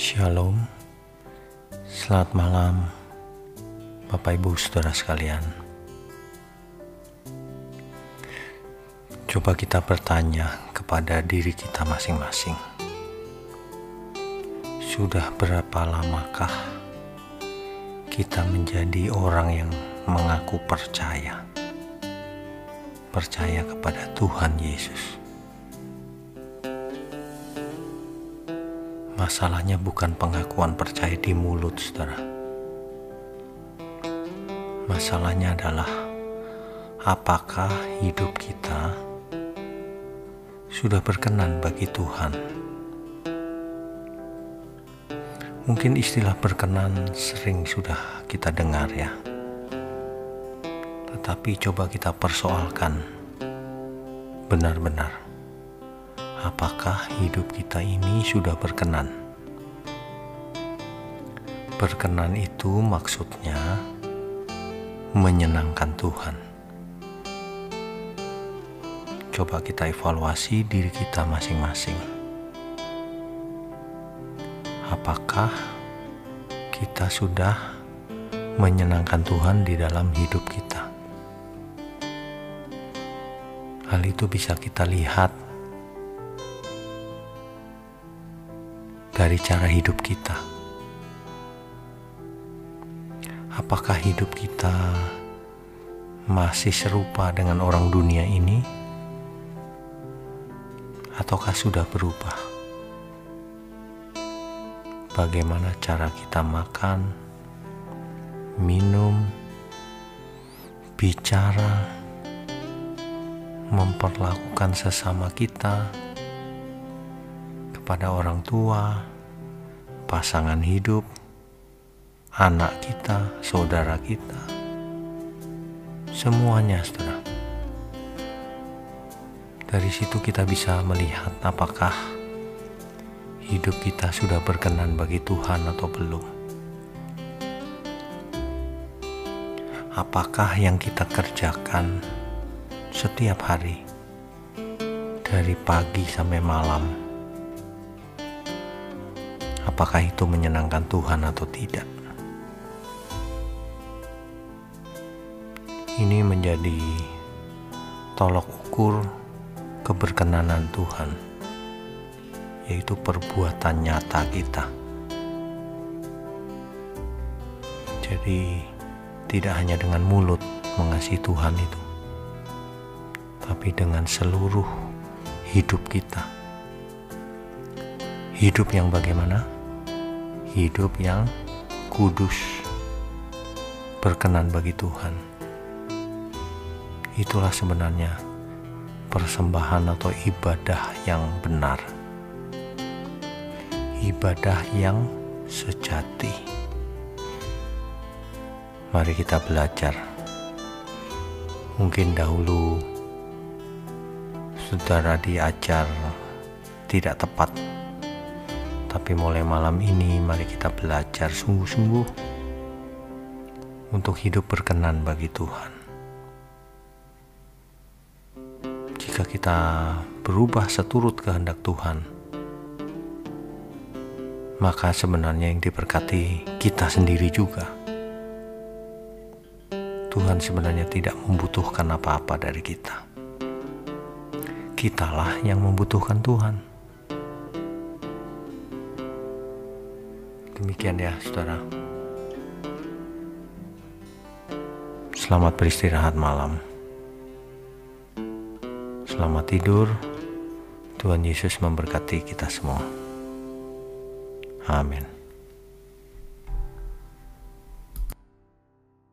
Shalom, selamat malam, Bapak Ibu saudara sekalian. Coba kita bertanya kepada diri kita masing-masing. Sudah berapa lamakah kita menjadi orang yang mengaku percaya? Percaya kepada Tuhan Yesus. Masalahnya bukan pengakuan percaya di mulut, saudara. Masalahnya adalah apakah hidup kita sudah berkenan bagi Tuhan. Mungkin istilah berkenan sering sudah kita dengar ya. Tetapi coba kita persoalkan benar-benar. Apakah hidup kita ini sudah berkenan? Berkenan itu maksudnya menyenangkan Tuhan coba kita evaluasi diri kita masing-masing. Apakah kita sudah menyenangkan Tuhan di dalam hidup kita? Hal itu bisa kita lihat dari cara hidup kita. Apakah hidup kita masih serupa dengan orang dunia ini? ataukah sudah berubah? Bagaimana cara kita makan, minum, bicara, memperlakukan sesama kita kepada orang tua, pasangan hidup, anak kita, saudara kita, semuanya, saudara. Dari situ kita bisa melihat apakah hidup kita sudah berkenan bagi Tuhan atau belum. Apakah yang kita kerjakan setiap hari dari pagi sampai malam apakah itu menyenangkan Tuhan atau tidak? Ini menjadi tolok ukur keberkenanan Tuhan, yaitu perbuatan nyata kita. Jadi, tidak hanya dengan mulut mengasihi Tuhan itu, tapi dengan seluruh hidup kita. Hidup yang bagaimana? Hidup yang kudus, berkenan bagi Tuhan. Itulah sebenarnya persembahan atau ibadah yang benar, ibadah yang sejati. Mari kita belajar. Mungkin dahulu saudara diajar tidak tepat, tapi mulai malam ini mari kita belajar sungguh-sungguh untuk hidup berkenan bagi Tuhan. jika kita berubah seturut kehendak Tuhan, maka sebenarnya yang diberkati kita sendiri juga. Tuhan sebenarnya tidak membutuhkan apa-apa dari kita. Kitalah yang membutuhkan Tuhan. Demikian ya, saudara. Selamat beristirahat malam. Selamat tidur. Tuhan Yesus memberkati kita semua. Amin.